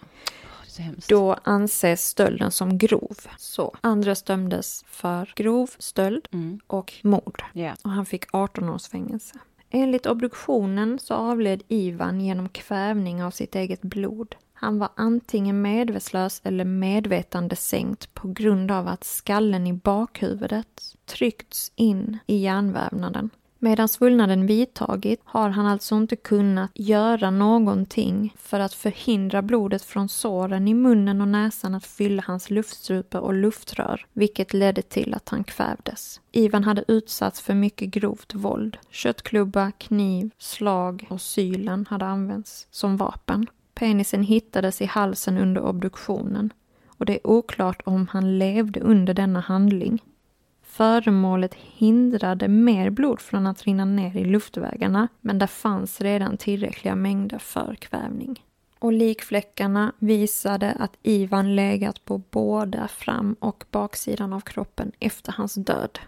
så hemskt. Då anses stölden som grov. Så Andres dömdes för grov stöld Mm. och mord. Ja. Och han fick 18 års fängelse. Enligt obduktionen så avled Ivan genom kvävning av sitt eget blod. Han var antingen medvetslös eller medvetande sänkt på grund av att skallen i bakhuvudet tryckts in i hjärnvävnaden. Medan svullnaden vidtagit har han alltså inte kunnat göra någonting för att förhindra blodet från såren i munnen och näsan att fylla hans luftstrupe och luftrör, vilket ledde till att han kvävdes. Ivan hade utsatts för mycket grovt våld. Köttklubba, kniv, slag och sylen hade använts som vapen. Penisen hittades i halsen under obduktionen och det är oklart om han levde under denna handling. Föremålet hindrade mer blod från att rinna ner i luftvägarna men där fanns redan tillräckliga mängder för kvävning. Och likfläckarna visade att Ivan legat på båda fram och baksidan av kroppen efter hans död.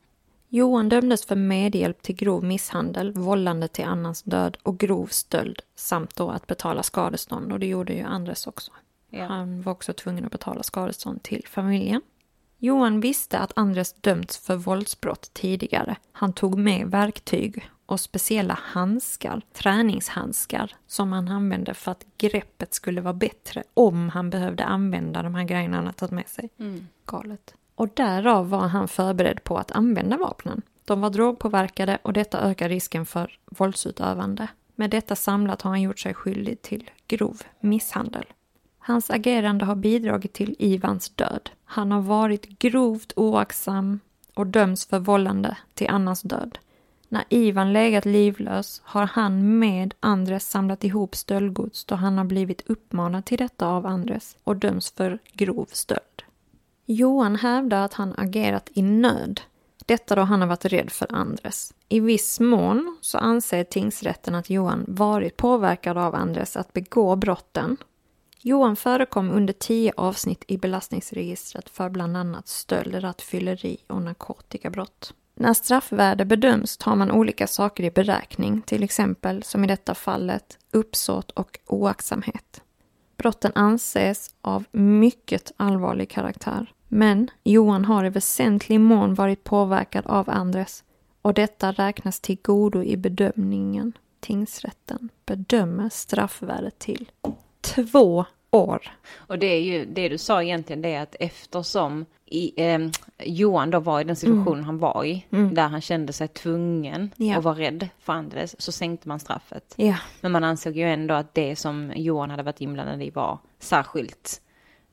Johan dömdes för medhjälp till grov misshandel, vållande till annans död och grov stöld samt då att betala skadestånd och det gjorde ju Andres också. Ja. Han var också tvungen att betala skadestånd till familjen. Johan visste att Andres dömts för våldsbrott tidigare. Han tog med verktyg och speciella handskar, träningshandskar, som han använde för att greppet skulle vara bättre om han behövde använda de här grejerna han tagit med sig. Galet. Och därav var han förberedd på att använda vapnen. De var drogpåverkade och detta ökar risken för våldsutövande. Med detta samlat har han gjort sig skyldig till grov misshandel. Hans agerande har bidragit till Ivans död. Han har varit grovt oaktsam och döms för vållande till annans död. När Ivan legat livlös har han med Andres samlat ihop stöldgods då han har blivit uppmanad till detta av Andres och döms för grov stöld. Johan hävdar att han agerat i nöd. Detta då han har varit rädd för Andres. I viss mån så anser tingsrätten att Johan varit påverkad av Andres att begå brotten. Johan förekom under tio avsnitt i belastningsregistret för bland annat stöld, rattfylleri och narkotikabrott. När straffvärde bedöms tar man olika saker i beräkning, till exempel som i detta fallet uppsåt och oaktsamhet. Brotten anses av mycket allvarlig karaktär. Men Johan har i väsentlig mån varit påverkad av Andres och detta räknas till godo i bedömningen. Tingsrätten bedömer straffvärdet till två år. Och det är ju det du sa egentligen det är att eftersom i, eh, Johan då var i den situationen han var i, där han kände sig tvungen Ja. och var rädd för Andres, så sänkte man straffet. Ja, Men man ansåg ju ändå att det som Johan hade varit inblandad i var särskilt,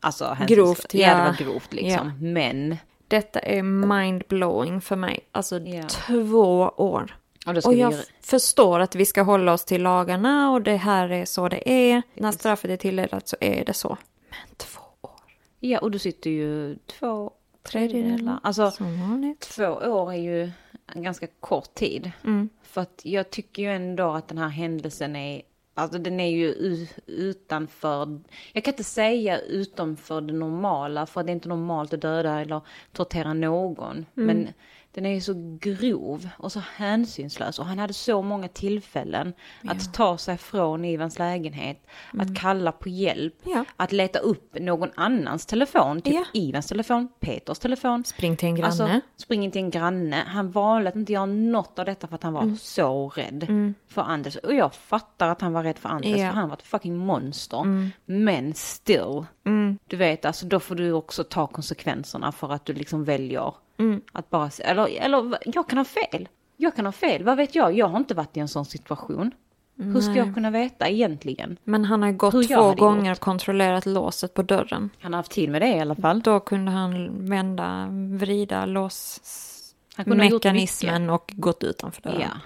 alltså Grovt, Ja, ja. det var grovt liksom. Men, detta är mindblowing för mig. Alltså två år. Och Och vi jag ju, förstår att vi ska hålla oss till lagarna och det här är så det är. När straffet är tilldelat så är det så. Men två år. ja och du sitter ju två Tredjedelar. Alltså två år är ju en ganska kort tid. Mm. För att jag tycker ju ändå att den här händelsen är, alltså den är ju utanför, jag kan inte säga utanför det normala, för det är inte normalt att döda eller tortera någon. Men den är ju så grov och så hänsynslös och han hade så många tillfällen att ta sig från Ivans lägenhet, att kalla på hjälp, Ja. att leta upp någon annans telefon, typ Ja. Ivans telefon, Peters telefon. Spring till en granne. Alltså, spring in till en granne. Han valde att inte göra något av detta för att han var Mm. så rädd för Anders. Och jag fattar att han var rädd för Anders, Ja. Mm. för han var ett fucking monster. Men still, du vet, alltså då får du också ta konsekvenserna för att du liksom väljer Mm. att bara, eller, eller jag kan ha fel. Jag kan ha fel, vad vet jag? Jag har inte varit i en sån situation. Hur ska jag kunna veta egentligen? Men han har gått två gånger gjort. och kontrollerat låset på dörren. Han har haft tid med det i alla fall. Då kunde han vända, vrida lås Han kunde ha gjort mekanismen och gått utanför dörren. Ja.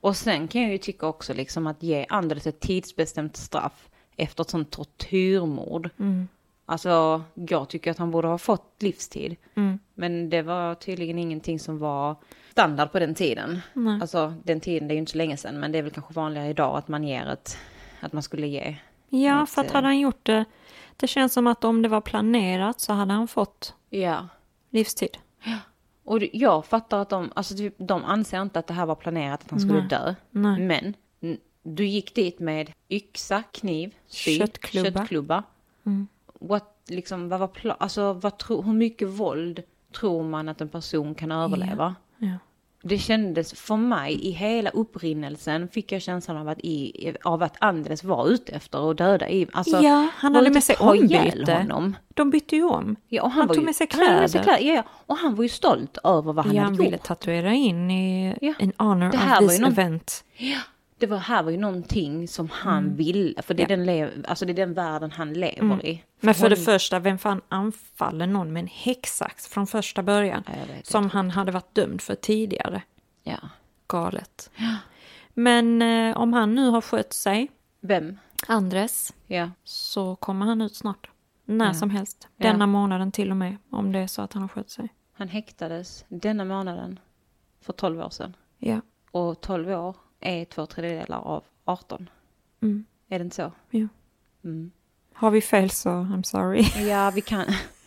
Och sen kan jag ju tycka också liksom att ge Anders ett tidsbestämt straff efter ett sånt tortyrmord. Mm. Alltså, jag tycker att han borde ha fått livstid. Mm. Men det var tydligen ingenting som var standard på den tiden. Nej. Alltså, den tiden, det är ju inte så länge sedan, men det är väl kanske vanligare idag att man ger ett, att man skulle ge. Ja, Att, för att eh, hade han gjort det, det känns som att om det var planerat så hade han fått Ja. livstid. Och det- jag fattar att de, alltså typ, de anser inte att det här var planerat att han skulle Nej. dö. Nej. Men du gick dit med yxa, kniv, spyd, Köttklubba. köttklubba. Mm. What, liksom, vad var pla- alltså, vad tro, hur mycket våld tror man att en person kan överleva? Ja. Det kändes för mig, i hela upprinnelsen fick jag känslan av att, i, av att Andres var ute efter att döda Iv. Alltså, ja, han var hade med sig ombyte. honom. De bytte ju om. Ja, och han, Han var tog ju, med sig Han hade med sig kläder. kläder. Ja, ja. Och han var ju stolt över vad han ja, hade han ville gjort. tatuera in i Ja. in honor Det här of var this ju någon- event. Det var, här var ju någonting som han ville, för det är, Ja. den alltså det är den världen han lever i. Men för det honom- första, vem fan anfaller någon med en häcksax från första början? Ja, Som han hade varit dömd för tidigare. Ja. Galet. Men eh, om han nu har skött sig, Vem? Andres, Ja. så kommer han ut snart. När Ja. som helst. Ja. Denna månaden till och med, om det är så att han har skött sig. Han häktades denna månaden för 12 år sedan. Ja. Och 12 år är två tredjedelar av 18. Mm. Är det inte så? ja. Mm. Har vi fel så I'm sorry. Ja, vi kan...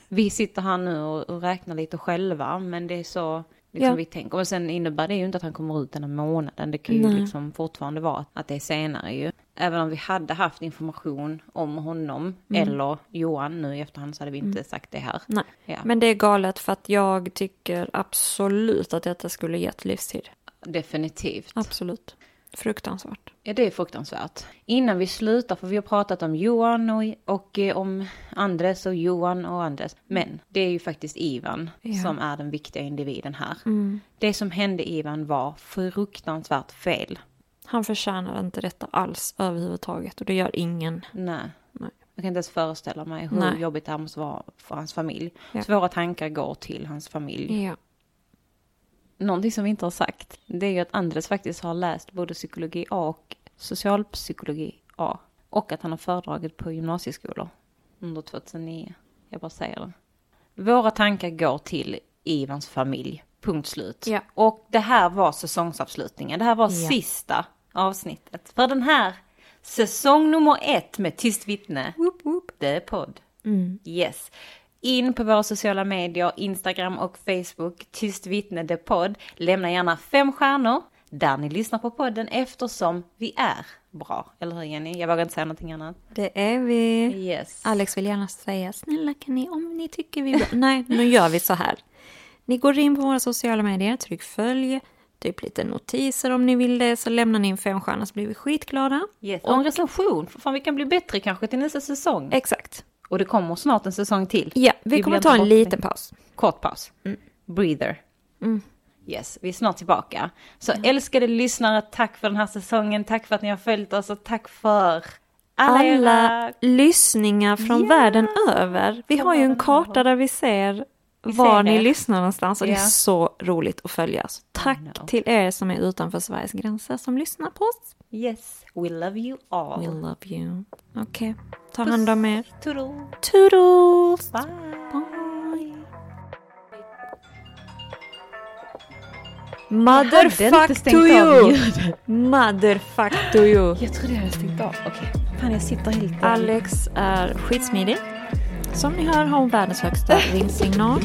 Vi sitter här nu och, och räknar lite själva, men det är så liksom Ja. vi tänker. Men sen innebär det ju inte att han kommer ut den här månaden. Det kan ju Nej. liksom fortfarande vara att det är senare ju. Även om vi hade haft information om honom eller Johan nu i efterhand så hade vi inte sagt det här. Nej. Ja. Men det är galet för att jag tycker absolut att detta skulle gett livstid. Definitivt. Absolut. Fruktansvärt. Ja, det är fruktansvärt. Innan vi slutar, för vi har pratat om Johan och, och eh, om Andres och Johan och Andres. Men det är ju faktiskt Ivan Ja. som är den viktiga individen här. Mm. Det som hände Ivan var fruktansvärt fel. Han förtjänar inte detta alls överhuvudtaget och det gör ingen. Nej. Nej. Jag kan inte ens föreställa mig hur Nej. jobbigt det här måste vara för hans familj. Ja. Så våra tankar går till hans familj. Ja. Någonting som vi inte har sagt, det är ju att Andres faktiskt har läst både psykologi A och socialpsykologi A. Och att han har föredragit på gymnasieskolor under 2009. Jag bara säger det. Våra tankar går till Ivans familj. Punkt slut. Ja. Och det här var säsongsavslutningen. Det här var Ja. sista avsnittet. För den här säsong nummer ett med Tyst vittne. Whoop, whoop. Det är podd. Mm. Yes. In på våra sociala medier, Instagram och Facebook, Tyst vittne the podd. Lämna gärna fem stjärnor där ni lyssnar på podden eftersom vi är bra. Eller hur Jenny? Jag vågar inte säga någonting annat. Det är vi. Yes. Alex vill gärna säga snälla kan ni om ni tycker vi är bra. Nej, nu gör vi så här. Ni går in på våra sociala medier, tryck följ, typ lite notiser om ni vill det, så lämnar ni en femstjärna så blir vi skitglada. yes. Och en recension, för fan vi kan bli bättre kanske till nästa säsong. Exakt. Och det kommer snart en säsong till. Ja, vi, Vi kommer ta en inte liten paus. Kort paus. Breather. Mm. Yes, vi är snart tillbaka. Så älskade lyssnare, tack för den här säsongen, tack för att ni har följt oss och tack för alla, Alla lyssningar från Ja. världen över. Vi har ju en karta där vi ser Vi var ni lyssnar någonstans och det Ja. är så roligt att följa. Så tack till er som är utanför Sveriges gränser som lyssnar på oss. Yes, we love you all. We love you. Okej, ta hand om er. Toodles. Toodles! Bye. Bye. Motherfuck to you! Motherfuck to you! Jag trodde jag hade stängt av. Okej. Fan, jag sitter helt... Alex är skitsmidig. Som ni hör har hon världens högsta ringsignal.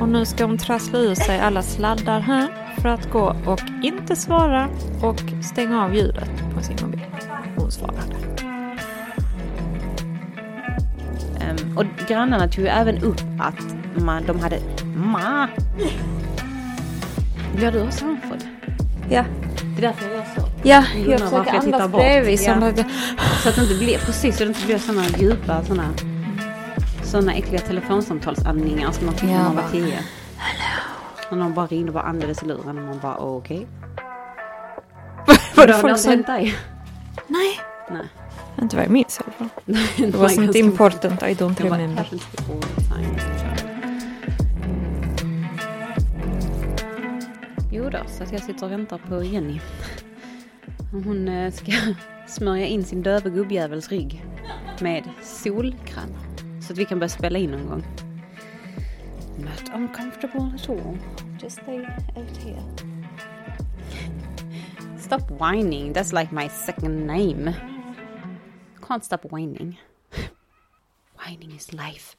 Och nu ska hon trassla ur sig alla sladdar här för att gå och inte svara och stänga av ljudet på sin mobil. Hon svarade. Och grannarna tog ju även upp att man, de hade... Ma! Blir du också andfådd? Ja, Det är därför jag gör så. ja Jag varför jag tittar bort. Ja. Så att det inte blir, precis, så det inte blir sådana djupa, sådana såna äckliga telefonsamtalsandningar som man fick när Ja, man var tio. När någon bara ringde och bara andades i luren och man bara okej. Var Då det folk som... Nej, Nej. Inte vad jag minns i alla fall. Det Det was not important, I don't var remember. Jo då, så att jag sitter och väntar på Jenny. Hon eh, ska smörja in sin döva gubbjävels rygg med solkräm. Så att vi kan börja spela in någon gång. Not uncomfortable at all. Just stay out here. Stop whining. That's like my second name. Can't stop whining. Whining is life.